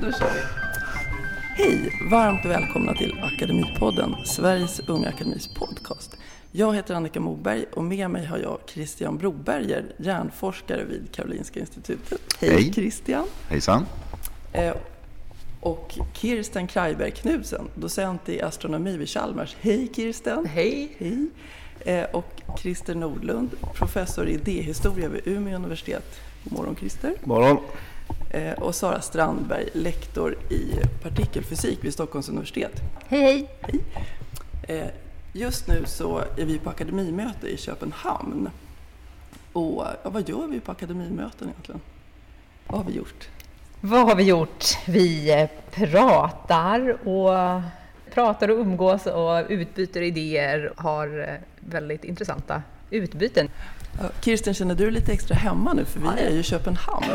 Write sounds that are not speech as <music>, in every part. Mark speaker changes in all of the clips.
Speaker 1: Då kör vi. Hej! Varmt välkomna till Akademipodden, Sveriges Unga Akademis podcast. Jag heter Annika Moberg och med mig har jag Christian Broberger, hjärnforskare vid Karolinska Institutet. Hej,
Speaker 2: Hej.
Speaker 1: Christian!
Speaker 2: Hejsan.
Speaker 1: Eh, och Kirsten Krajberg Knudsen, docent i astronomi vid Chalmers. Hej Kirsten!
Speaker 3: Hej!
Speaker 1: Hej! Eh, och Christer Nordlund, professor i idéhistoria vid Umeå universitet. Morgon Christer!
Speaker 4: Morgon.
Speaker 1: Eh, och Sara Strandberg, lektor i partikelfysik vid Stockholms universitet.
Speaker 5: Hej, hej.
Speaker 1: Eh, Just nu så är vi på akademimöte i Köpenhamn. Och ja, vad gör vi på akademimöten egentligen? Vad har vi gjort?
Speaker 5: Vad har vi gjort? Vi eh, pratar och pratar och umgås och utbyter idéer, har eh, väldigt intressanta utbyten.
Speaker 1: Kirsten, känner du lite extra hemma nu? För vi är ju i Köpenhamn.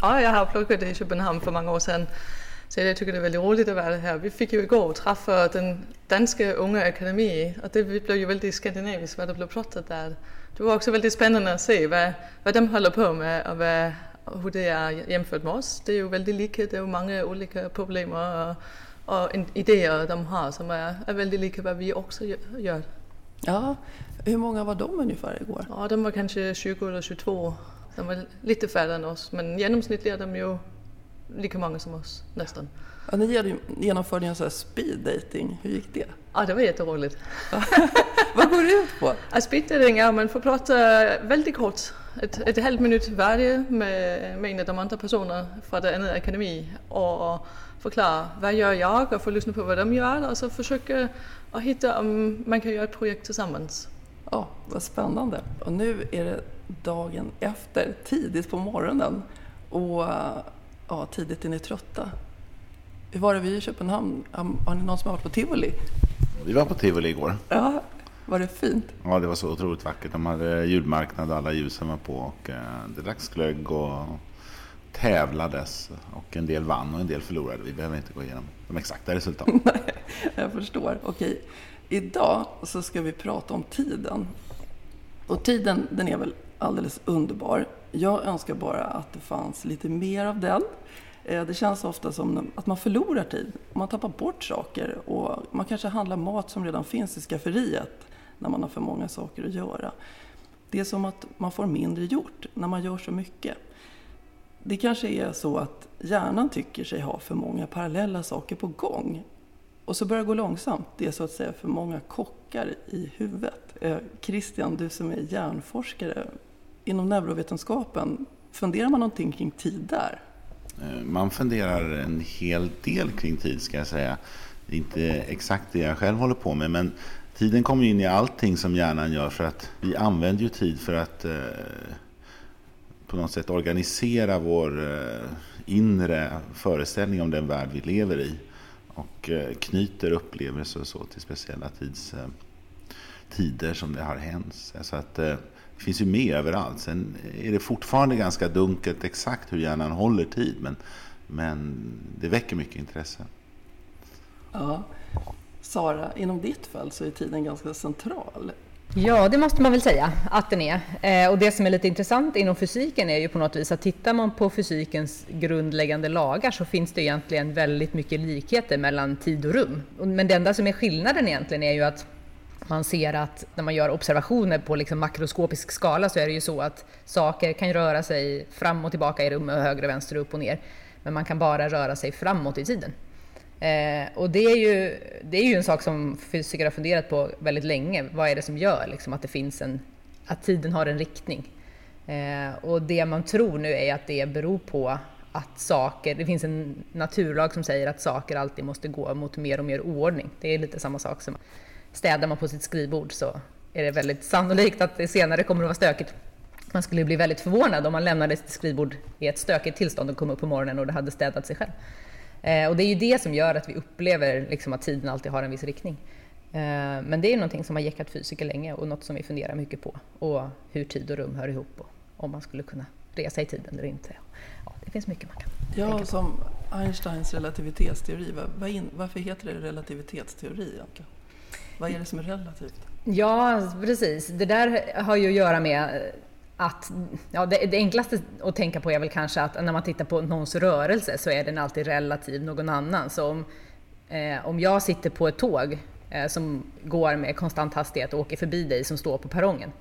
Speaker 3: Ja, jag har pluggat i Köpenhamn för många år sedan. Så jag tycker det är väldigt roligt att vara här. Vi fick ju igår träffa den danska unga akademi och det blev ju väldigt skandinaviskt vad det blev pratat där. Det var också väldigt spännande att se vad, vad de håller på med och vad, hur det är jämfört med oss. Det är ju väldigt lika, det är ju många olika problem och, och idéer de har som är, är väldigt lika vad vi också gö- gör.
Speaker 1: Ja, hur många var de ungefär igår?
Speaker 3: Ja, de var kanske 20 eller 22. De var lite färre än oss, men genomsnittligt är de ju lika många som oss, nästan.
Speaker 1: Ja, ni genom- genomförde ju en sån här speed dating. Hur gick det?
Speaker 3: Ja, det var jätteroligt. <laughs>
Speaker 1: Vad går det ut på?
Speaker 3: Är att man får prata väldigt kort, ett, ett halvt minut varje med, med en av de andra personerna från det andra akademi och förklara vad gör jag och få lyssna på vad de gör och så försöka att hitta om man kan göra ett projekt tillsammans.
Speaker 1: Ja, vad spännande. Och nu är det dagen efter, tidigt på morgonen. Och ja, tidigt är ni trötta. Hur var det vi i Köpenhamn? Har ni någon som har varit på tivoli?
Speaker 2: Vi var på Tivoli igår.
Speaker 1: Ja, var det fint?
Speaker 2: Ja, det var så otroligt vackert. De hade julmarknad och alla ljusen var på och eh, det dracks glögg och tävlades. Och en del vann och en del förlorade. Vi behöver inte gå igenom de exakta resultaten. <laughs>
Speaker 1: Jag förstår. Okej, idag så ska vi prata om tiden. Och tiden, den är väl alldeles underbar. Jag önskar bara att det fanns lite mer av den. Eh, det känns ofta som att man förlorar tid. Man tappar bort saker och man kanske handlar mat som redan finns i skafferiet när man har för många saker att göra. Det är som att man får mindre gjort när man gör så mycket. Det kanske är så att hjärnan tycker sig ha för många parallella saker på gång. Och så börjar det gå långsamt. Det är så att säga för många kockar i huvudet. Eh, Christian, du som är hjärnforskare inom neurovetenskapen, funderar man någonting kring tid där?
Speaker 2: Eh, man funderar en hel del kring tid ska jag säga. Det är inte exakt det jag själv håller på med men tiden kommer in i allting som hjärnan gör för att vi använder ju tid för att eh, på något sätt organisera vår eh, inre föreställning om den värld vi lever i och eh, knyter upplevelser och så till speciella tids, eh, tider som det har hänt. Så att eh, det finns ju med överallt. Sen är det fortfarande ganska dunkelt exakt hur hjärnan håller tid men, men det väcker mycket intresse.
Speaker 1: Ja. Sara, inom ditt fall så är tiden ganska central.
Speaker 5: Ja, det måste man väl säga att den är. Eh, och det som är lite intressant inom fysiken är ju på något vis att tittar man på fysikens grundläggande lagar så finns det egentligen väldigt mycket likheter mellan tid och rum. Men det enda som är skillnaden egentligen är ju att man ser att när man gör observationer på liksom makroskopisk skala så är det ju så att saker kan röra sig fram och tillbaka i rummet, höger och vänster, upp och ner. Men man kan bara röra sig framåt i tiden. Eh, och det är, ju, det är ju en sak som fysiker har funderat på väldigt länge. Vad är det som gör liksom, att, det finns en, att tiden har en riktning? Eh, och det man tror nu är att det beror på att saker, det finns en naturlag som säger att saker alltid måste gå mot mer och mer oordning. Det är lite samma sak som städar man på sitt skrivbord så är det väldigt sannolikt att det senare kommer att vara stökigt. Man skulle bli väldigt förvånad om man lämnade sitt skrivbord i ett stökigt tillstånd och kom upp på morgonen och det hade städat sig själv. Eh, och det är ju det som gör att vi upplever liksom, att tiden alltid har en viss riktning. Eh, men det är någonting som har gäckat fysiker länge och något som vi funderar mycket på. Och hur tid och rum hör ihop och om man skulle kunna resa i tiden eller inte. Ja, det finns mycket man kan
Speaker 1: Ja,
Speaker 5: på.
Speaker 1: som Einsteins relativitetsteori. Vad in, varför heter det relativitetsteori egentligen? Vad är det som är relativt?
Speaker 5: Ja, precis. Det där har ju att göra med att ja, det, det, enklaste att tänka på är väl kanske att när man tittar på någons rörelse så är den alltid relativ någon annan. Så om, eh, om jag sitter på ett tåg eh, som går med konstant hastighet och åker förbi dig som står på perrongen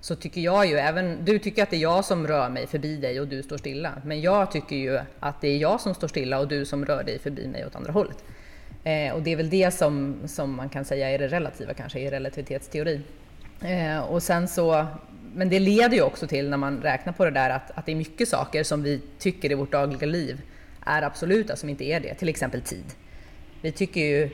Speaker 5: så tycker jag ju, även du tycker att det är jag som rör mig förbi dig och du står stilla. Men jag tycker ju att det är jag som står stilla och du som rör dig förbi mig åt andra hållet. Eh, och det är väl det som, som man kan säga är det relativa kanske i relativitetsteori. Eh, och sen så, men det leder ju också till när man räknar på det där att, att det är mycket saker som vi tycker i vårt dagliga liv är absoluta som inte är det, till exempel tid. Vi tycker ju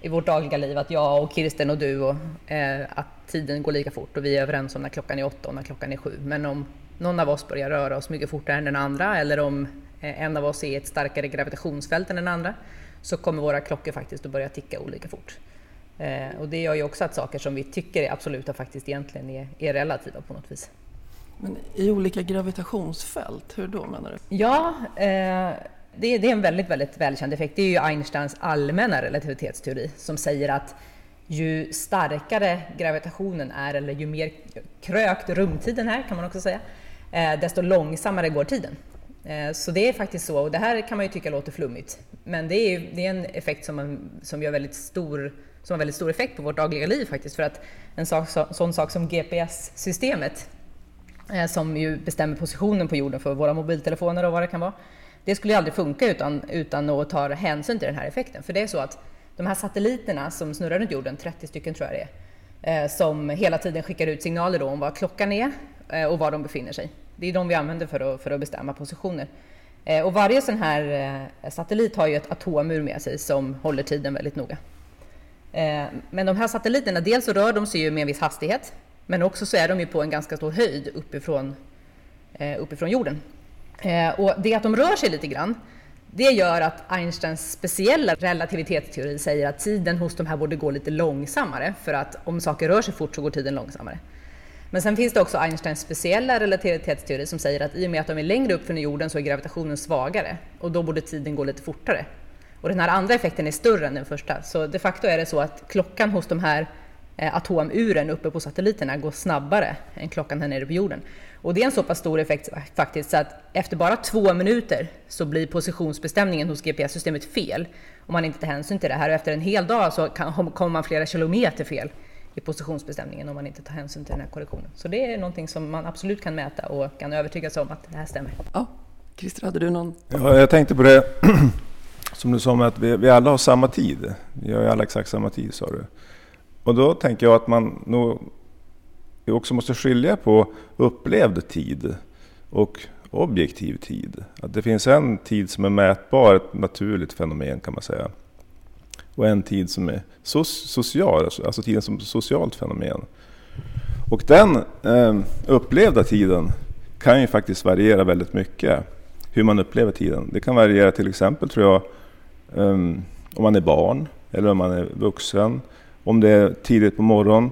Speaker 5: i vårt dagliga liv att jag och Kirsten och du och, eh, att tiden går lika fort och vi är överens om när klockan är åtta och när klockan är sju. Men om någon av oss börjar röra oss mycket fortare än den andra eller om eh, en av oss är i ett starkare gravitationsfält än den andra så kommer våra klockor faktiskt att börja ticka olika fort. Eh, och det gör ju också att saker som vi tycker är absoluta faktiskt egentligen är, är relativa på något vis.
Speaker 1: Men i olika gravitationsfält, hur då menar du?
Speaker 5: Ja, eh, det, det, är en väldigt, väldigt välkänd effekt. Det är ju Einsteins allmänna relativitetsteori som säger att ju starkare gravitationen är, eller ju mer krökt rumtiden är, kan man också säga, eh, desto långsammare går tiden. Eh, så det är faktiskt så, och det här kan man ju tycka låter flummigt, men det är, det är en effekt som, man, som, gör väldigt stor, som har väldigt stor effekt på vårt dagliga liv faktiskt, för att en sak, så, sån sak som GPS-systemet, eh, som ju bestämmer positionen på jorden för våra mobiltelefoner och vad det kan vara, det skulle ju aldrig funka utan, utan att ta hänsyn till den här effekten. För det är så att de här satelliterna som snurrar runt jorden, 30 stycken tror jag det är, eh, som hela tiden skickar ut signaler om vad klockan är eh, och var de befinner sig. Det är de vi använder för att, för att bestämma positioner. Eh, och varje sån här eh, satellit har ju ett atomur med sig som håller tiden väldigt noga. Eh, men de här satelliterna, dels så rör de sig ju med en viss hastighet, men också så är de ju på en ganska stor höjd uppifrån, eh, uppifrån jorden. Eh, och det att de rör sig lite grann, det gör att Einsteins speciella relativitetsteori säger att tiden hos de här borde gå lite långsammare, för att om saker rör sig fort så går tiden långsammare. Men sen finns det också Einsteins speciella relativitetsteori som säger att i och med att de är längre upp från jorden så är gravitationen svagare och då borde tiden gå lite fortare. Och den här andra effekten är större än den första, så de facto är det så att klockan hos de här eh, atomuren uppe på satelliterna går snabbare än klockan här nere på jorden. Och det är en så pass stor effekt faktiskt så att efter bara två minuter så blir positionsbestämningen hos GPS-systemet fel om man inte tar hänsyn till det här. Och efter en hel dag så kan, kommer man flera kilometer fel i positionsbestämningen om man inte tar hänsyn till den här korrektionen. Så det är någonting som man absolut kan mäta och kan övertyga sig om att det här stämmer.
Speaker 1: Ja, Christer, hade du någon?
Speaker 4: Ja, jag tänkte på det <clears throat> som du sa med att vi, vi alla har samma tid. Vi har ju alla exakt samma tid sa du. Och då tänker jag att man nog också måste skilja på upplevd tid och objektiv tid. Att det finns en tid som är mätbar, ett naturligt fenomen kan man säga. Och en tid som är so social, alltså, alltså tiden som socialt fenomen. Och den eh, upplevda tiden kan ju faktiskt variera väldigt mycket. Hur man upplever tiden. Det kan variera till exempel tror jag um, om man är barn eller om man är vuxen. Om det är tidigt på morgonen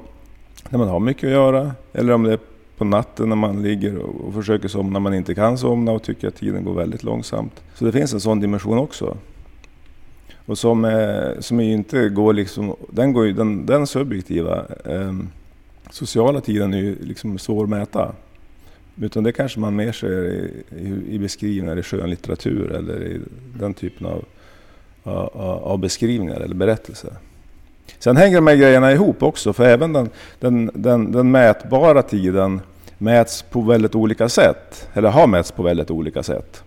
Speaker 4: när man har mycket att göra eller om det är på natten när man ligger och försöker somna man inte kan somna och tycker att tiden går väldigt långsamt. Så det finns en sån dimension också. Och som, är, som inte går liksom, den, går ju, den, den subjektiva eh, sociala tiden är ju liksom svår att mäta. Utan det kanske man mer ser i, i, i beskrivningar i skönlitteratur eller i den typen av, av, av beskrivningar eller berättelser. Sen hänger de här grejerna ihop också, för även den, den, den, den mätbara tiden mäts på väldigt olika sätt, eller har mätts på väldigt olika sätt.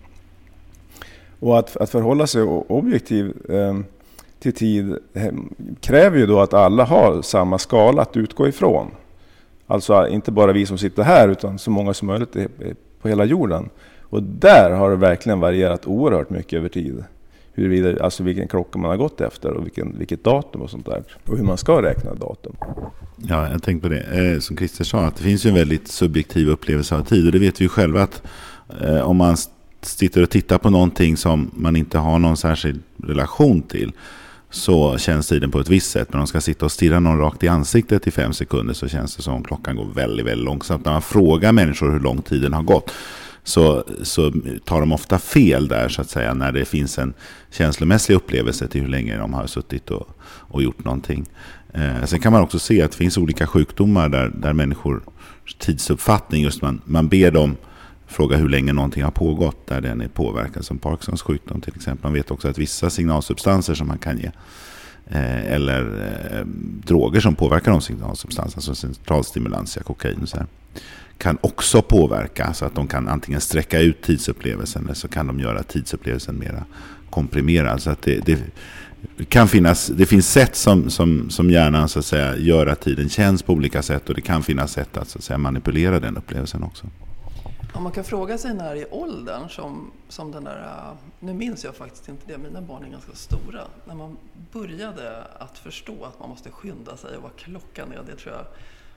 Speaker 4: Och att, att förhålla sig objektiv eh, till tid eh, kräver ju då att alla har samma skala att utgå ifrån. Alltså inte bara vi som sitter här, utan så många som möjligt på hela jorden. Och där har det verkligen varierat oerhört mycket över tid huruvida, alltså vilken klocka man har gått efter och vilken, vilket datum och sånt där. Och hur man ska räkna datum.
Speaker 2: Ja, jag tänkte på det. Eh, som Christer sa, att det finns ju en väldigt subjektiv upplevelse av tid. Och det vet vi ju själva att eh, om man sitter och tittar på någonting som man inte har någon särskild relation till så känns tiden på ett visst sätt. Men om de ska sitta och stirra någon rakt i ansiktet i fem sekunder så känns det som klockan går väldigt, väldigt långsamt. När man frågar människor hur lång tiden har gått så, så tar de ofta fel där så att säga när det finns en känslomässig upplevelse till hur länge de har suttit och, och gjort någonting. Eh, sen kan man också se att det finns olika sjukdomar där, där människor tidsuppfattning, just man, man ber dem fråga hur länge någonting har pågått där den är påverkad, som Parkinsons sjukdom till exempel. Man vet också att vissa signalsubstanser som man kan ge eh, eller eh, droger som påverkar de signalsubstanserna, alltså centralstimulantia, kokain och så här, kan också påverka så att de kan antingen sträcka ut tidsupplevelsen eller så kan de göra tidsupplevelsen mera komprimerad. Så att det, det kan finnas, det finns sätt som, som, som hjärnan så att säga, gör att tiden känns på olika sätt och det kan finnas sätt att, så att säga, manipulera den upplevelsen också.
Speaker 1: Ja, man kan fråga sig när i åldern som, som den där, äh, nu minns jag faktiskt inte det, mina barn är ganska stora, när man började att förstå att man måste skynda sig och vad klockan är. Det tror jag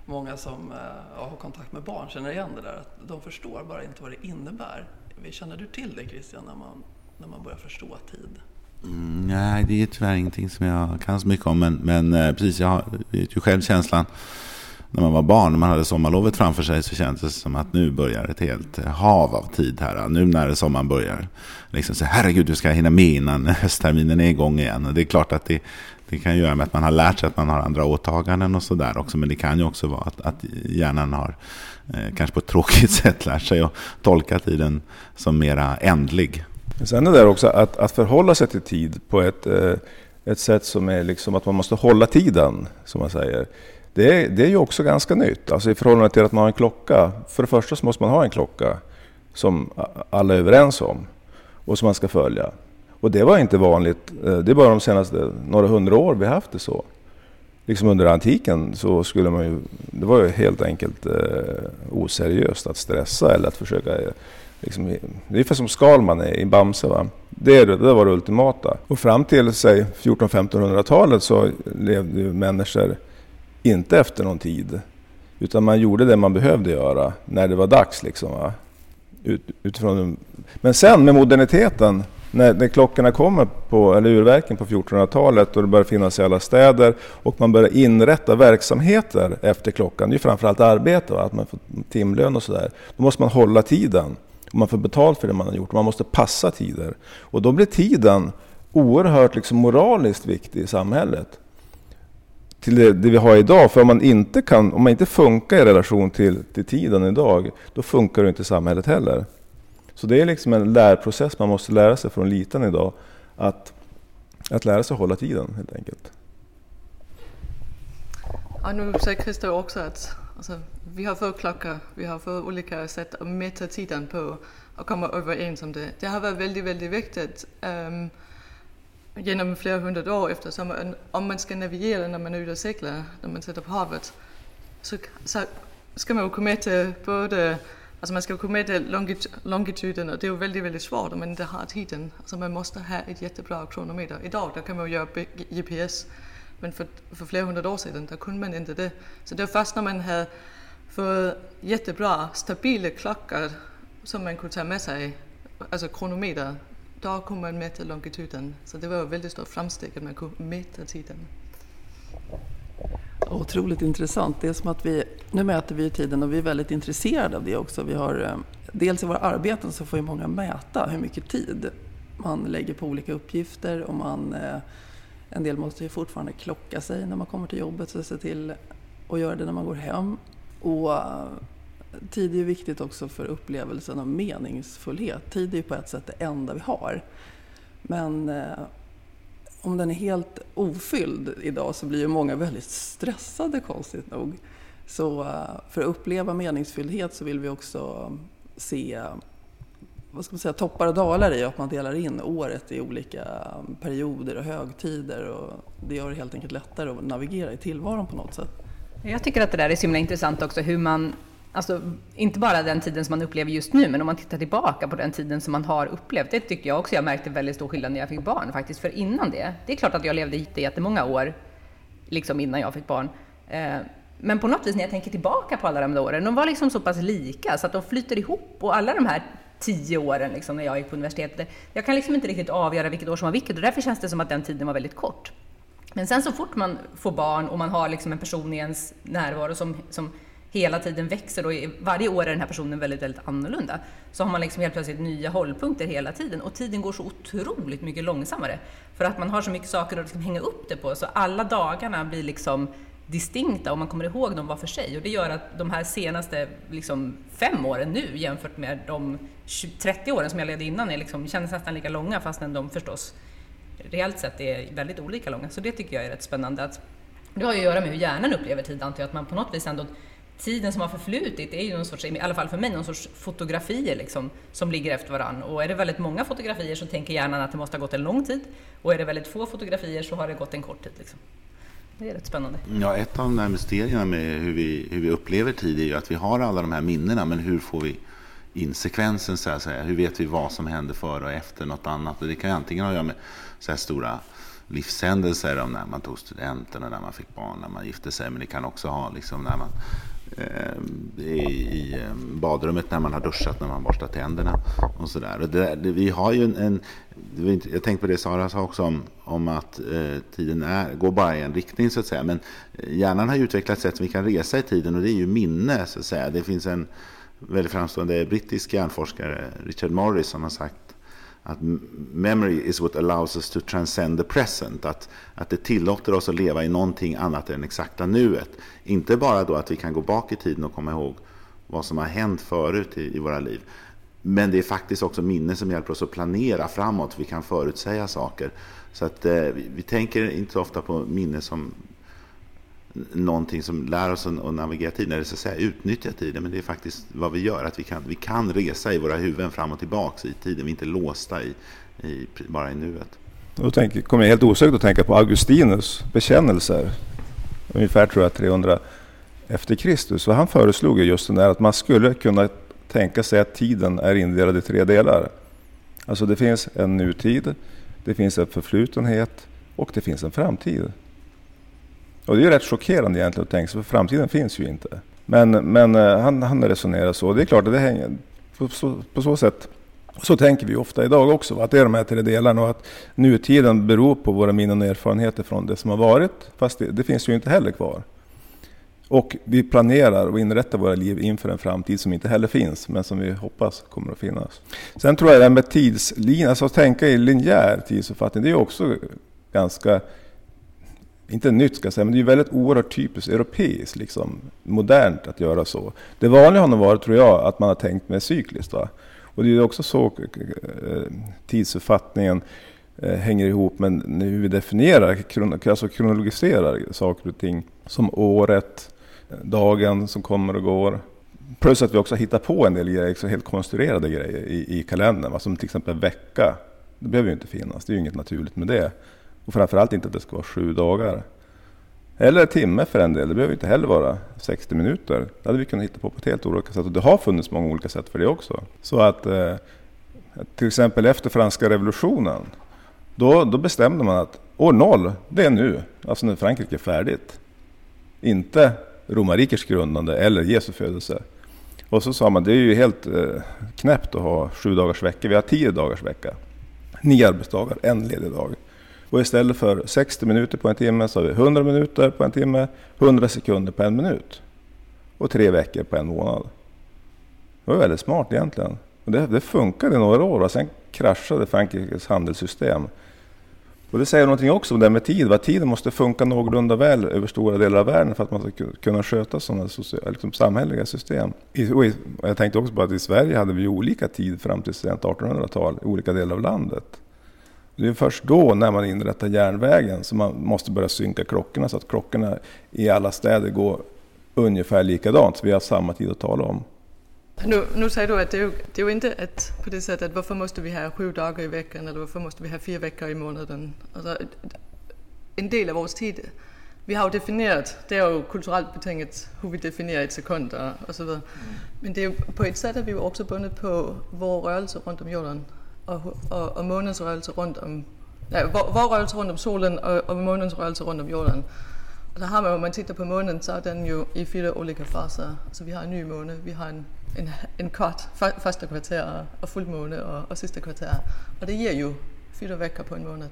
Speaker 1: många som ja, har kontakt med barn känner igen det där, att de förstår bara inte vad det innebär. Känner du till det Christian, när man, när man börjar förstå tid?
Speaker 2: Mm, nej, det är tyvärr ingenting som jag kan så mycket om. Men, men äh, precis, jag vet ju själv känslan när man var barn, när man hade sommarlovet framför sig så kändes det som att nu börjar ett helt eh, hav av tid här. Nu när sommaren börjar. Liksom så, herregud, du ska hinna med innan <laughs> höstterminen är igång igen. Och det är klart att det, det kan göra med att man har lärt sig att man har andra åtaganden och sådär också. Men det kan ju också vara att, att hjärnan har, eh, kanske på ett tråkigt <laughs> sätt, lärt sig att tolka tiden som mera ändlig.
Speaker 4: Sen är det där också att, att förhålla sig till tid på ett, eh, ett sätt som är liksom att man måste hålla tiden, som man säger. Det är, det är ju också ganska nytt, alltså i förhållande till att man har en klocka. För det första så måste man ha en klocka som alla är överens om och som man ska följa. Och det var inte vanligt, eh, det är bara de senaste några hundra år vi haft det så. Liksom under antiken så skulle man ju, det var ju helt enkelt eh, oseriöst att stressa eller att försöka eh, Liksom, det är ungefär som Skalman i Bamse. Va? Det, det var det ultimata. Och fram till 1400-1500-talet så levde ju människor inte efter någon tid. Utan man gjorde det man behövde göra när det var dags. Liksom, va? Ut, utifrån, men sen med moderniteten, när, när klockorna kommer på, eller urverken på 1400-talet och det börjar finnas i alla städer och man börjar inrätta verksamheter efter klockan, det är ju framförallt arbete, va? att man får timlön och sådär. Då måste man hålla tiden. Och man får betalt för det man har gjort. Man måste passa tider. Och då blir tiden oerhört liksom moraliskt viktig i samhället. Till det, det, vi har idag. För om man inte, kan, om man inte funkar i relation till, till tiden idag, då funkar det inte samhället heller. Så det är liksom en lärprocess man måste lära sig från liten idag. Att, att lära sig att hålla tiden helt enkelt.
Speaker 3: Ja, nu säger Christer också att alltså, vi har fått klockor, vi har fått olika sätt att mäta tiden på och komma överens om det. Det har varit väldigt, väldigt viktigt um, genom flera hundra år eftersom om man ska navigera när man är ute och seglar, när man sitter på havet, så, så ska man ju komma till både Alltså man ska komma till longit longituden och det är ju väldigt, väldigt svårt om man inte har tiden. Alltså man måste ha ett jättebra kronometer. Idag där kan man ju göra GPS, men för, för flera hundra år sedan där kunde man inte det. Så det var först när man hade fått jättebra, stabila klockor som man kunde ta med sig, alltså kronometer, då kom man mäta longituden. Så det var ett väldigt stort framsteg att man kunde mäta tiden.
Speaker 1: Otroligt intressant. Det är som att vi, nu mäter vi tiden och vi är väldigt intresserade av det också. Vi har, eh, dels i våra arbeten så får ju många mäta hur mycket tid man lägger på olika uppgifter och man, eh, en del måste ju fortfarande klocka sig när man kommer till jobbet så se till att göra det när man går hem. Och eh, tid är ju viktigt också för upplevelsen av meningsfullhet. Tid är ju på ett sätt det enda vi har. Men eh, om den är helt ofylld idag så blir ju många väldigt stressade konstigt nog. Så eh, för att uppleva meningsfullhet så vill vi också se vad ska man säga, toppar och dalar i att man delar in året i olika perioder och högtider. Och det gör det helt enkelt lättare att navigera i tillvaron på något sätt.
Speaker 5: Jag tycker att det där är så himla intressant också hur man Alltså, inte bara den tiden som man upplever just nu, men om man tittar tillbaka på den tiden som man har upplevt. Det tycker jag också jag märkte väldigt stor skillnad när jag fick barn faktiskt. För innan det, det är klart att jag levde jättemånga år, liksom innan jag fick barn. Eh, men på något vis när jag tänker tillbaka på alla de där åren, de var liksom så pass lika så att de flyter ihop. Och alla de här tio åren liksom, när jag gick på universitetet, jag kan liksom inte riktigt avgöra vilket år som var vilket och därför känns det som att den tiden var väldigt kort. Men sen så fort man får barn och man har liksom en person i ens närvaro som, som hela tiden växer och varje år är den här personen väldigt, väldigt annorlunda. Så har man liksom helt plötsligt nya hållpunkter hela tiden och tiden går så otroligt mycket långsammare. För att man har så mycket saker att liksom hänga upp det på, så alla dagarna blir liksom distinkta och man kommer ihåg dem var för sig. Och det gör att de här senaste liksom, fem åren nu jämfört med de 20, 30 åren som jag ledde innan är liksom, känns nästan lika långa fastän de förstås reellt sett är väldigt olika långa. Så det tycker jag är rätt spännande. Att, det har ju att göra med hur hjärnan upplever tid antar jag, att man på något vis ändå tiden som har förflutit är ju någon sorts, i alla fall för mig, någon sorts fotografier liksom, som ligger efter varandra. Och är det väldigt många fotografier så tänker hjärnan att det måste ha gått en lång tid. Och är det väldigt få fotografier så har det gått en kort tid. Liksom. Det är rätt spännande.
Speaker 2: Ja, ett av de här mysterierna med hur vi, hur vi upplever tid är ju att vi har alla de här minnena, men hur får vi in sekvensen så att säga? Hur vet vi vad som hände före och efter något annat? Och det kan ju antingen ha att göra med så här stora livshändelser om när man tog studenten och när man fick barn, när man gifte sig. Men det kan också ha liksom när man Eh, i eh, badrummet när man har duschat, när man borstat tänderna och sådär. Vi har ju en, en, jag tänkte på det Sara sa också om, om att eh, tiden är, går bara i en riktning så att säga. Men eh, hjärnan har ju utvecklat ett sätt som vi kan resa i tiden och det är ju minne så att säga. Det finns en väldigt framstående brittisk hjärnforskare, Richard Morris, som har sagt att memory is what allows us to transcend the present. Att, att det tillåter oss att leva i någonting annat än exakta nuet. Inte bara då att vi kan gå bak i tiden och komma ihåg vad som har hänt förut i, i våra liv. Men det är faktiskt också minne som hjälper oss att planera framåt. Vi kan förutsäga saker. Så att eh, vi, vi, tänker inte så ofta på minne som någonting som lär oss att navigera tiden, eller så att säga utnyttja tiden. Men det är faktiskt vad vi gör, att vi kan, vi kan resa i våra huvuden fram och tillbaka i tiden. Vi är inte låsta i, i bara i nuet.
Speaker 4: Då tänker, kommer jag helt osökt att tänka på Augustinus bekännelser. Ungefär tror jag 300 efter Kristus. Och han föreslog just den där att man skulle kunna tänka sig att tiden är indelad i tre delar. Alltså det finns en nutid, det finns en förflutenhet och det finns en framtid. Och det är ju rätt chockerande egentligen att tänka sig, för framtiden finns ju inte. Men, men eh, han, han resonerar så. Det är klart att det hänger på så, på så sätt. Så tänker vi ofta idag också, att det är de här tre delarna och att nutiden beror på våra minnen och erfarenheter från det som har varit. Fast det, det finns ju inte heller kvar. Och vi planerar och inrättar våra liv inför en framtid som inte heller finns, men som vi hoppas kommer att finnas. Sen tror jag det här med tidslinjen, alltså att tänka i linjär tidsuppfattning, det är också ganska inte nytt ska jag säga, men det är väldigt oerhört typiskt europeiskt, liksom, modernt att göra så. Det vanliga har nog varit, tror jag, att man har tänkt med cykliskt. Va? Och det är också så eh, tidsuppfattningen eh, hänger ihop med hur vi definierar, alltså kronologiserar saker och ting. Som året, dagen som kommer och går. Plus att vi också hittar på en del grejer, så helt konstruerade grejer i, i kalendern. Va? Som till exempel vecka. Det behöver ju inte finnas, det är ju inget naturligt med det. Och framförallt inte att det ska vara sju dagar. Eller en timme för en del, det behöver inte heller vara 60 minuter. Det hade vi kunnat hitta på på ett helt olika sätt och det har funnits många olika sätt för det också. Så att eh, till exempel efter franska revolutionen, då, då bestämde man att år noll, det är nu, alltså när Frankrike är färdigt. Inte romarrikets grundande eller Jesu födelse. Och så sa man, det är ju helt eh, knäppt att ha sju dagars vecka, vi har tio dagars vecka. Nio arbetsdagar, en ledig dag. Och istället för 60 minuter på en timme så har vi 100 minuter på en timme, 100 sekunder på en minut. Och tre veckor på en månad. Det var väldigt smart egentligen. Och det, det funkade i några år och sen kraschade Frankrikes handelssystem. Och det säger någonting också om det med tid. Va? Tiden måste funka någorlunda väl över stora delar av världen för att man ska kunna sköta sådana social, liksom samhälleliga system. I, och i, och jag tänkte också på att i Sverige hade vi olika tid fram till sent 1800-tal i olika delar av landet. Det är först då, när man inrättar järnvägen, som man måste börja synka klockorna så att klockorna i alla städer går ungefär likadant, så vi har samma tid att tala om.
Speaker 3: Nu, nu säger du att det är, ju, det är ju inte ett, på det sättet, varför måste vi ha sju dagar i veckan eller varför måste vi ha fyra veckor i månaden? Alltså, en del av vår tid, vi har ju definierat, det är ju kulturellt betingat hur vi definierar ett sekund och, och så vidare. Men det är ju, på ett sätt är vi ju också bundet på vår rörelse runt om jorden och, og, og månens rørelse runt om, nej, vår, vår rörelse om solen och, og månens rørelse runt om jorden. Og der har man, om man tittar på månen så är den ju i fyra olika faser. Så vi har en ny måne, vi har en, en, en kort första kvarter och fullmåne och, och sista kvarter. Och det ger ju fyra veckor på en månad.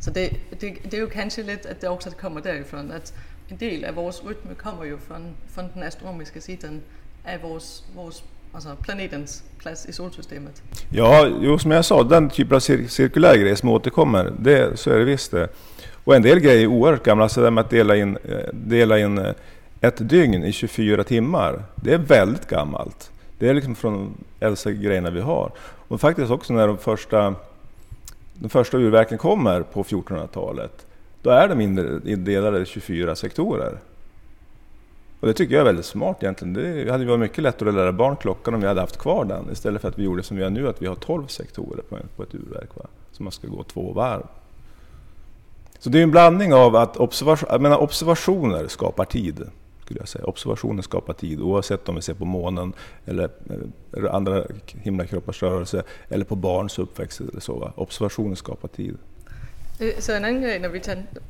Speaker 3: Så det, det, det är ju kanske lite att det också kommer därifrån att en del av vår rytm kommer ju från, från den astronomiska sidan av vår, vår, alltså planetens plats i solsystemet.
Speaker 4: Ja, jo, som jag sa, den typen av cir cirkulär grej som återkommer, det, så är det visst det. Och en del grejer är oerhört gamla, så det med att dela in, eh, dela in eh, ett dygn i 24 timmar, det är väldigt gammalt. Det är liksom från de äldsta grejerna vi har. Och faktiskt också när de första, de första urverken kommer på 1400-talet, då är de indelade i 24 sektorer. Och det tycker jag är väldigt smart egentligen. Det hade varit mycket lättare att lära barn klockan om vi hade haft kvar den istället för att vi gjorde som vi gör nu, att vi har 12 sektorer på ett urverk. Va? Så man ska gå två varv. Så det är en blandning av att observation, menar, observationer skapar tid. Skulle jag säga. Observationer skapar tid oavsett om vi ser på månen eller, andra himlakroppars rörelse eller på barns uppväxt. Eller så, va? Observationer skapar tid.
Speaker 3: Eh, så en annan grej när vi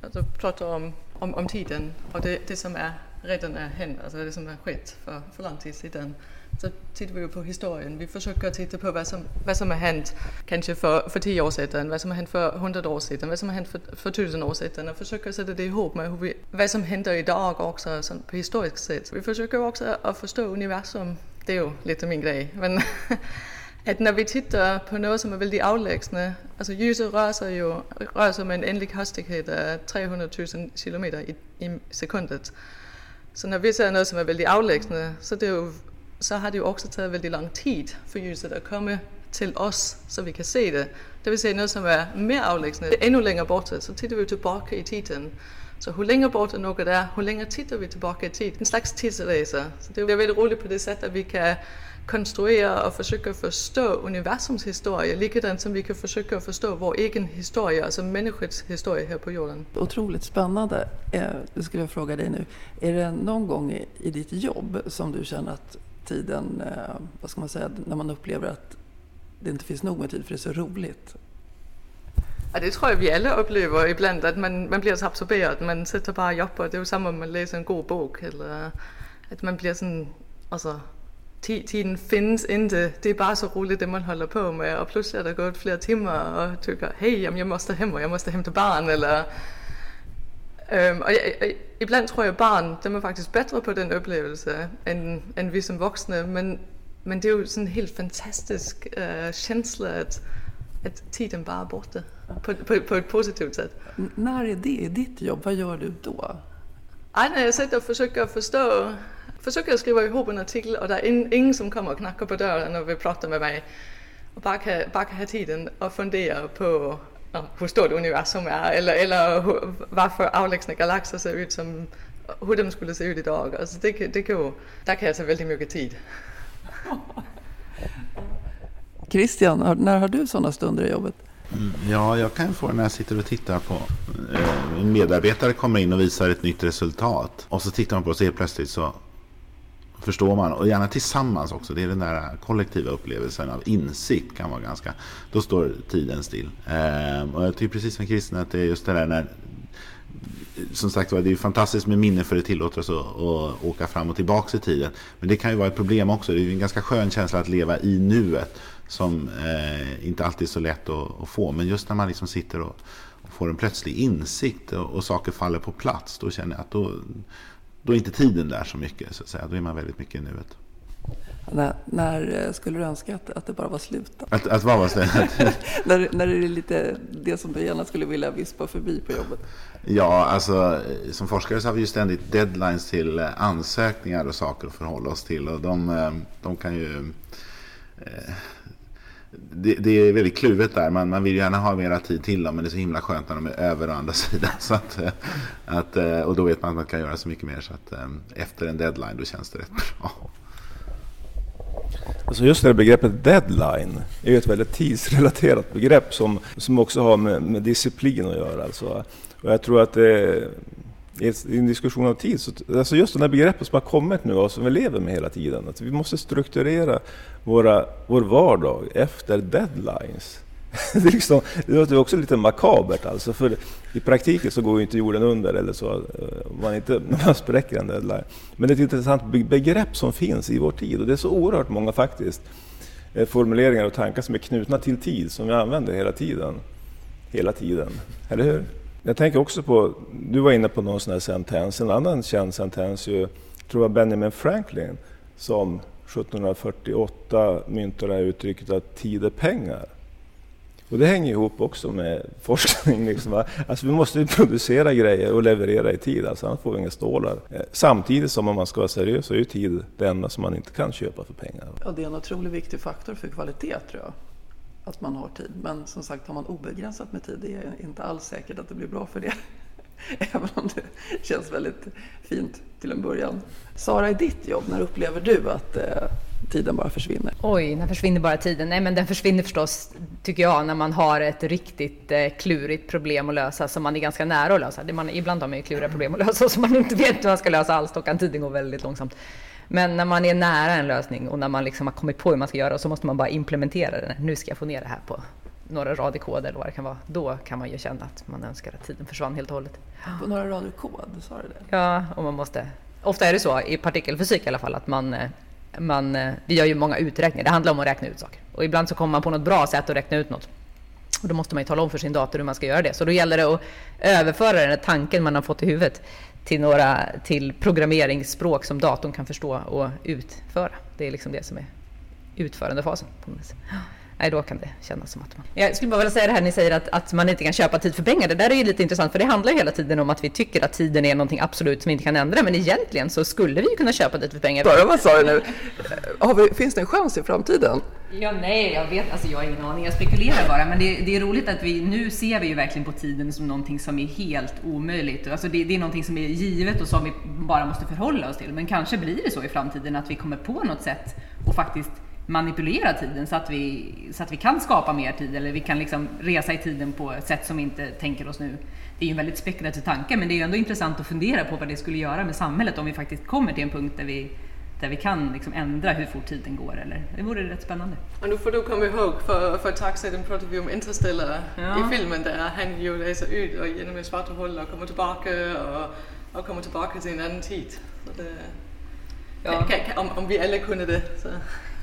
Speaker 3: alltså, pratar om, om, om tiden och det, det som är redan är hänt, alltså det som har skett för, för lång tid sedan så tittar vi ju på historien. Vi försöker titta på vad som, vad som har hänt kanske för, för tio år sedan, vad som har hänt för hundra år sedan, vad som har hänt för, för tusen år sedan och försöker sätta det ihop med hur vi, vad som händer idag också sån, på historiskt sätt. Vi försöker också att förstå universum. Det är ju lite min grej. Men <laughs> att när vi tittar på något som är väldigt avlägsna, alltså ljuset rör sig ju rör sig med en ändlig hastighet av 300 000 kilometer i, i sekundet. Så när vi ser något som är väldigt avlägset så det så har det ju också tagit väldigt lång tid för ljuset att komma till oss så vi kan se det. Det vill säga något som är mer avlägset, ännu längre bort så tittar vi tillbaka i tiden. Så hur länge borta något är, hur länge tittar vi tillbaka i tiden? En slags tidsresa. Så det är väldigt roligt på det sättet att vi kan konstruera och försöka förstå universums historia, likadant som vi kan försöka förstå vår egen historia, alltså människans historia här på jorden.
Speaker 1: Otroligt spännande. Eh, det skulle jag fråga dig nu. Är det någon gång i ditt jobb som du känner att tiden, eh, vad ska man säga, när man upplever att det inte finns nog med tid för det är så roligt?
Speaker 3: Ja, det tror jag vi alla upplever ibland, att man, man blir så absorberad, man sitter bara och jobbar. Det är ju samma om man läser en god bok, eller att man blir sådan, alltså, tiden finns inte, det är bara så roligt det man håller på med och plötsligt är det gått flera timmar och tycker hej, jag måste hem och jag måste hämta barn eller Um, och jag, jag, ibland tror jag barn, de är faktiskt bättre på den upplevelse än, än vi som vuxna. Men, men det är ju en helt fantastisk uh, känsla att, att tiden bara är borta på, på, på ett positivt sätt.
Speaker 1: N när är det i ditt jobb? Vad gör du då?
Speaker 3: Ja, när jag sitter och försöker förstå, försöker skriva ihop en artikel och det är in, ingen som kommer och knackar på dörren och vill prata med mig. Och bara kan, bara kan ha tiden och fundera på hur stort universum är eller, eller hur, varför avlägsna galaxer ser ut som hur de skulle se ut idag. Alltså det, det kan, där kan jag ta väldigt mycket tid. <laughs>
Speaker 1: Christian, när har du sådana stunder i jobbet?
Speaker 2: Mm, ja, jag kan få det när jag sitter och tittar på eh, en medarbetare kommer in och visar ett nytt resultat. Och så tittar man på det och så helt plötsligt så förstår man. Och gärna tillsammans också. Det är den där kollektiva upplevelsen av insikt kan vara ganska... Då står tiden still. Eh, och jag tycker precis som Kristina att det är just det där när... Som sagt det är fantastiskt med minne för det tillåter oss att, att åka fram och tillbaka i tiden. Men det kan ju vara ett problem också. Det är en ganska skön känsla att leva i nuet. Som eh, inte alltid är så lätt att, att, få. Men just när man liksom sitter och, och får en plötslig insikt och, och saker faller på plats. Då känner jag att då då är inte tiden där så mycket. Så att säga. Då är man väldigt mycket i nuet.
Speaker 1: När, när, eh, skulle du önska att, att det bara var slut?
Speaker 2: Att, att vad var slut? <laughs>
Speaker 1: när, när är det lite det som du gärna skulle vilja vispa förbi på jobbet?
Speaker 2: Ja, alltså som forskare så har vi ju ständigt deadlines till eh, ansökningar och saker att förhålla oss till. Och de, eh, de kan ju det, det, är väldigt kluvet där. Man, man vill gärna ha mera tid till dem, men det är så himla skönt när de är över å andra <laughs> sidan. Så att, eh, att, eh, och då vet man att man kan göra så mycket mer. Så att eh, efter en deadline, då känns det rätt bra.
Speaker 4: Alltså just det här begreppet deadline är ju ett väldigt tidsrelaterat begrepp som, som också har med, med disciplin att göra. Alltså. Och jag tror att det, i en diskussion av tid, så, alltså just de här begreppet som har kommit nu och som vi lever med hela tiden, att vi måste strukturera våra, vår vardag efter deadlines. <laughs> det, är liksom, det låter också lite makabert alltså, för i praktiken så går ju inte jorden under eller så, eh, man, inte, <laughs> man spräcker en deadline. Men det är ett intressant begrepp som finns i vår tid och det är så oerhört många faktiskt eh, formuleringar och tankar som är knutna till tid som vi använder hela tiden. Hela tiden, eller hur? Jag tänker också på, du var inne på någon sån här sentens, en annan känd sentens ju, tror jag Benjamin Franklin, som 1748 myntade uttrycket att tid är pengar. Och det hänger ihop också med <laughs> forskning. Liksom. Alltså vi måste producera grejer och leverera i tid, alltså annars får vi inga stålar. Eh, samtidigt som om man ska vara seriös så är ju tid det enda som man inte kan köpa för pengar.
Speaker 1: Ja, det är en otroligt viktig faktor för kvalitet tror jag. Att man har tid. Men som sagt, har man obegränsat med tid, det är inte alls säkert att det blir bra för det. <laughs> Även om det känns väldigt fint till en början. Sara, i ditt jobb, när upplever du att eh, tiden bara försvinner?
Speaker 5: Oj, när försvinner bara tiden? Nej, men den försvinner förstås, tycker jag, när man har ett riktigt eh, klurigt problem att lösa som man är ganska nära att lösa. Det man, ibland har man ju kluriga problem att lösa som man inte vet hur man ska lösa alls. Då kan tiden gå väldigt långsamt. Men när man är nära en lösning och när man liksom har kommit på hur man ska göra så måste man bara implementera den. Nu ska jag få ner det här på några rader kod eller vad det kan vara. Då kan man ju känna att man önskar att tiden försvann helt och hållet.
Speaker 1: På några rader kod, sa du det?
Speaker 5: Ja, och man måste. Ofta är det så i partikelfysik i alla fall att man eh, man, eh, vi gör ju många uträkningar, det handlar om att räkna ut saker. Och ibland så kommer man på något bra sätt att räkna ut något. Och då måste man ju tala om för sin dator hur man ska göra det. Så då gäller det att överföra den här tanken man har fått i huvudet till, några, till programmeringsspråk som datorn kan förstå och utföra. Det är liksom det som är utförandefasen. På något sätt nej, då kan det kännas som att man... Jag skulle bara vilja säga det här, ni säger att, att man inte kan köpa tid för pengar. Det där är ju lite intressant, för det handlar ju hela tiden om att vi tycker att tiden är någonting absolut som vi inte kan ändra, men egentligen så skulle vi ju kunna köpa tid för pengar.
Speaker 1: Bara, vad sa du nu? Vi, finns det en chans i framtiden?
Speaker 5: Ja, nej, jag vet, alltså jag har ingen aning, jag spekulerar bara, men det, det, är roligt att vi, nu ser vi ju verkligen på tiden som någonting som är helt omöjligt. Alltså det, det är någonting som är givet och som vi bara måste förhålla oss till, men kanske blir det så i framtiden att vi kommer på något sätt och faktiskt manipulera tiden så att, vi, så att vi kan skapa mer tid eller vi kan liksom resa i tiden på ett sätt som vi inte tänker oss nu. Det är ju en väldigt spekulativ tanke men det är ju ändå intressant att fundera på vad det skulle göra med samhället om vi faktiskt kommer till en punkt där vi, där vi kan liksom ändra hur fort tiden går. Eller, det vore rätt spännande.
Speaker 3: Och nu får du komma ihåg, för, för tag sedan pratade vi om Interstellar ja. i filmen där han ju reser ut och genom ett svarta hål och kommer tillbaka och, och kommer tillbaka till en annan tid. Så det, ja. kan, kan, om, om vi alla kunde det så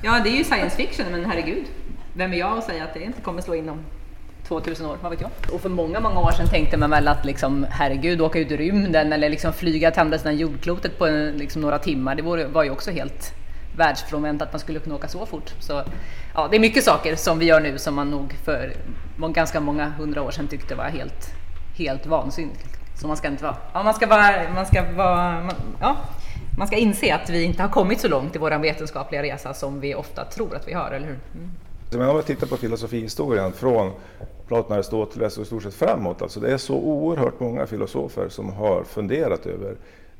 Speaker 5: Ja, det är ju science fiction, men herregud. Vem är jag att säga att det inte kommer slå in om 2000 år, vad vet jag? Och för många, många år sedan tänkte man väl att liksom, herregud, åka ut i rymden eller liksom flyga till andra sidan jordklotet på liksom, några timmar, det var ju också helt världsfrånvänt att man skulle kunna åka så fort. Så ja, det är mycket saker som vi gör nu som man nog för ganska många hundra år sedan tyckte var helt, helt vansinnigt. Så man ska inte vara, ja man ska vara, man ska vara, man, ja, man ska inse att vi inte har kommit så långt i vår vetenskapliga resa som vi ofta tror att vi har, eller hur?
Speaker 4: Mm. Om man tittar på filosofihistorien från Platon, Aristoteles och i stort sett framåt, alltså det är så oerhört många filosofer som har funderat över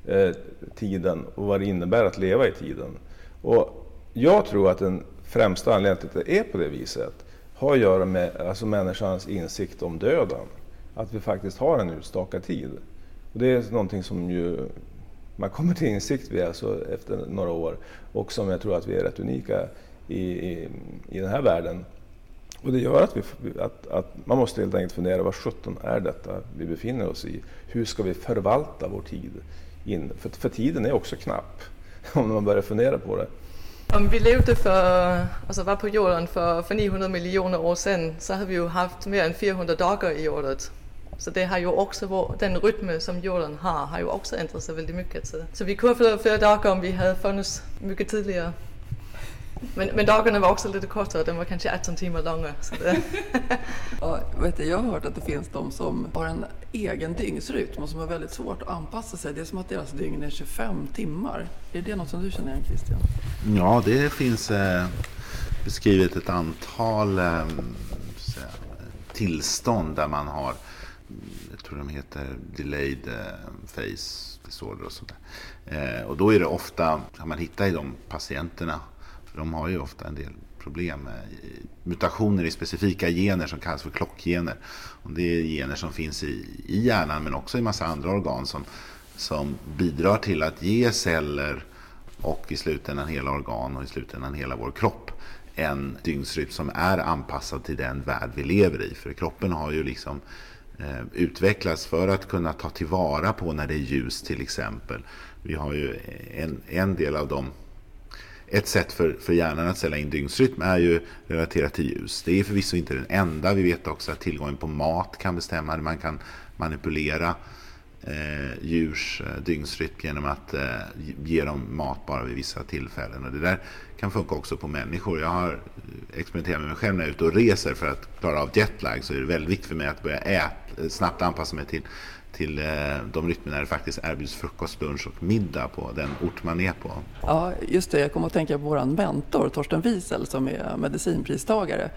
Speaker 4: eh, tiden och vad det innebär att leva i tiden. Och jag tror att den främsta anledningen till att det är på det viset har att göra med alltså människans insikt om döden. Att vi faktiskt har en utstakad tid. Och det är någonting som ju man kommer till insikt vid alltså efter några år och som jag tror att vi är rätt unika i, i, i den här världen. Och det gör att, vi, att, att man måste helt enkelt fundera, vad sjutton är detta vi befinner oss i? Hur ska vi förvalta vår tid? In? För, för tiden är också knapp, <laughs> om man börjar fundera på det.
Speaker 3: Om vi levde för, alltså var på jorden för, för 900 miljoner år sedan så hade vi ju haft mer än 400 dagar i året. Så det har ju också, den rytm som jorden har, har ju också ändrat sig väldigt mycket. Så, så vi kunde få fler dagar om vi hade funnits mycket tidigare. Men, men dagarna var också lite kortare, de var kanske 18 timmar långa. Så det. <laughs>
Speaker 1: ja, vet du, jag har hört att det finns de som har en egen dygnsrytm och som har väldigt svårt att anpassa sig. Det är som att deras dygn är 25 timmar. Är det något som du känner igen Christian?
Speaker 2: Ja, det finns eh, beskrivet ett antal eh, tillstånd där man har jag tror de heter delayed eh, face disorder och sånt eh, och då är det ofta, kan man hitta i de patienterna, för de har ju ofta en del problem med mutationer i specifika gener som kallas för klockgener. Och det är gener som finns i, i hjärnan men också i massa andra organ som, som bidrar till att ge celler och i slutändan hela organ och i slutändan hela vår kropp en dygnsrytm som är anpassad till den värld vi lever i. För kroppen har ju liksom Eh, Eh, utvecklas för att kunna ta tillvara på när det är ljus till exempel. Vi har ju en, en del av dem. ett sätt för, för hjärnan att ställa in dygnsrytm är ju relaterat till ljus. Det är förvisso inte den enda. Vi vet också att tillgången på mat kan bestämma. Man kan manipulera eh, djurs eh, dygnsrytm genom att eh, ge dem mat bara vid vissa tillfällen. Och det där kan funka också på människor. Jag har experimenterat med mig själv när jag är ute och reser för att klara av jetlag så är det väldigt viktigt för mig att börja äta, Eh, snabbt anpassa mig till till eh, de rytmer där det faktiskt erbjuds frukost, lunch och middag på den ort man är på.
Speaker 1: Ja, just det. Jag kommer att tänka på vår mentor Torsten Wiesel som är medicinpristagare.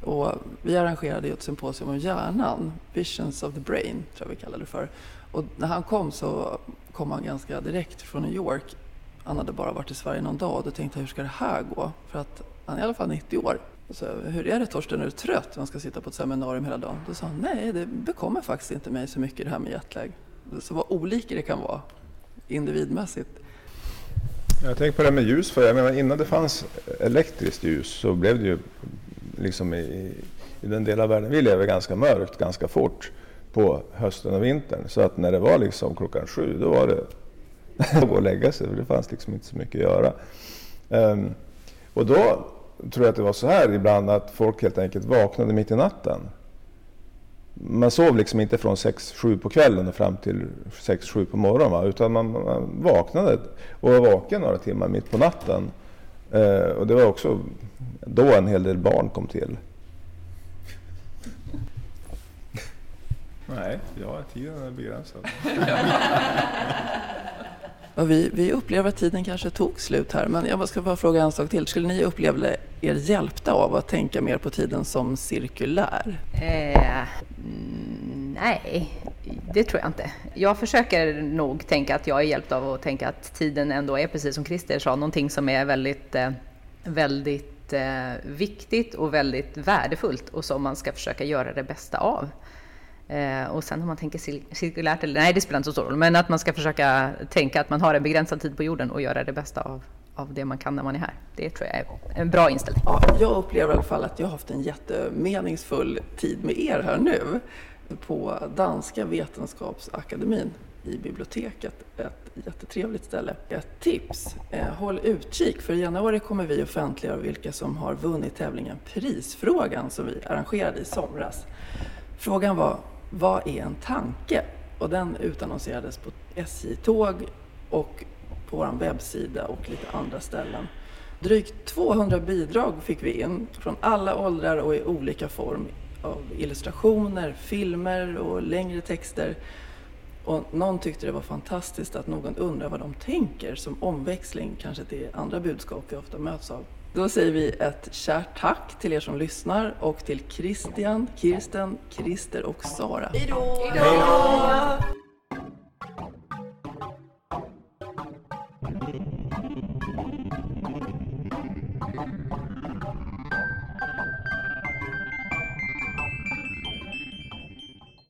Speaker 1: Och vi arrangerade ett symposium om hjärnan, Visions of the Brain, tror jag vi kallade det för. Och när han kom så kom han ganska direkt från New York. Han hade bara varit i Sverige någon dag och då tänkte jag, hur ska det här gå? För att han är i alla fall 90 år. Så, hur är det Torsten, är du trött? Man ska sitta på ett seminarium hela dagen. Då sa han, nej det bekommer faktiskt inte mig så mycket det här med jetlag. Så vad olika det kan vara individmässigt.
Speaker 4: Jag tänker på det här med ljus, för jag menar, innan det fanns elektriskt ljus så blev det ju liksom i, i den del av världen vi lever ganska mörkt ganska fort på hösten och vintern. Så att när det var liksom klockan sju, då var det <laughs> att gå och lägga sig, för det fanns liksom inte så mycket att göra. Um, och då tror jag att det var så här ibland att folk helt enkelt vaknade mitt i natten. Man sov liksom inte från 6-7 på kvällen och fram till 6-7 på morgonen. Va? Utan man, man, vaknade och var vaken några timmar mitt på natten. Eh, och det var också då en hel del barn kom till. Nej, ja, tiden är begränsad. <laughs>
Speaker 1: Och vi, vi upplever att tiden kanske tog slut här, men jag ska bara fråga en sak till. Skulle ni uppleva er hjälpta av att tänka mer på tiden som cirkulär?
Speaker 5: Eh, nej, det tror jag inte. Jag försöker nog tänka att jag är hjälpt av att tänka att tiden ändå är, precis som Christer sa, någonting som är väldigt, eh, väldigt eh, viktigt och väldigt värdefullt och som man ska försöka göra det bästa av. Eh, och sen om man tänker cirkulärt eller nej, det spelar inte så stor roll. Men att man ska försöka tänka att man har en begränsad tid på jorden och göra det bästa av, av det man kan när man är här. Det tror jag är en bra inställning.
Speaker 1: Ja, jag upplever i alla fall att jag har haft en jättemeningsfull tid med er här nu på Danska Vetenskapsakademin i biblioteket. Ett jättetrevligt ställe. Ett tips, eh, håll utkik för i januari kommer vi offentliggöra vilka som har vunnit tävlingen Prisfrågan som vi arrangerade i somras. Frågan var vad är en tanke? Och den utannonserades på SJ-tåg och på vår webbsida och lite andra ställen. Drygt 200 bidrag fick vi in från alla åldrar och i olika form av illustrationer, filmer och längre texter. Och någon tyckte det var fantastiskt att någon undrar vad de tänker som omväxling kanske till andra budskap vi ofta möts av. Då säger vi ett kärt tack till er som lyssnar och till Christian, Kirsten, Christer och Sara.
Speaker 6: Hej då! Hej då!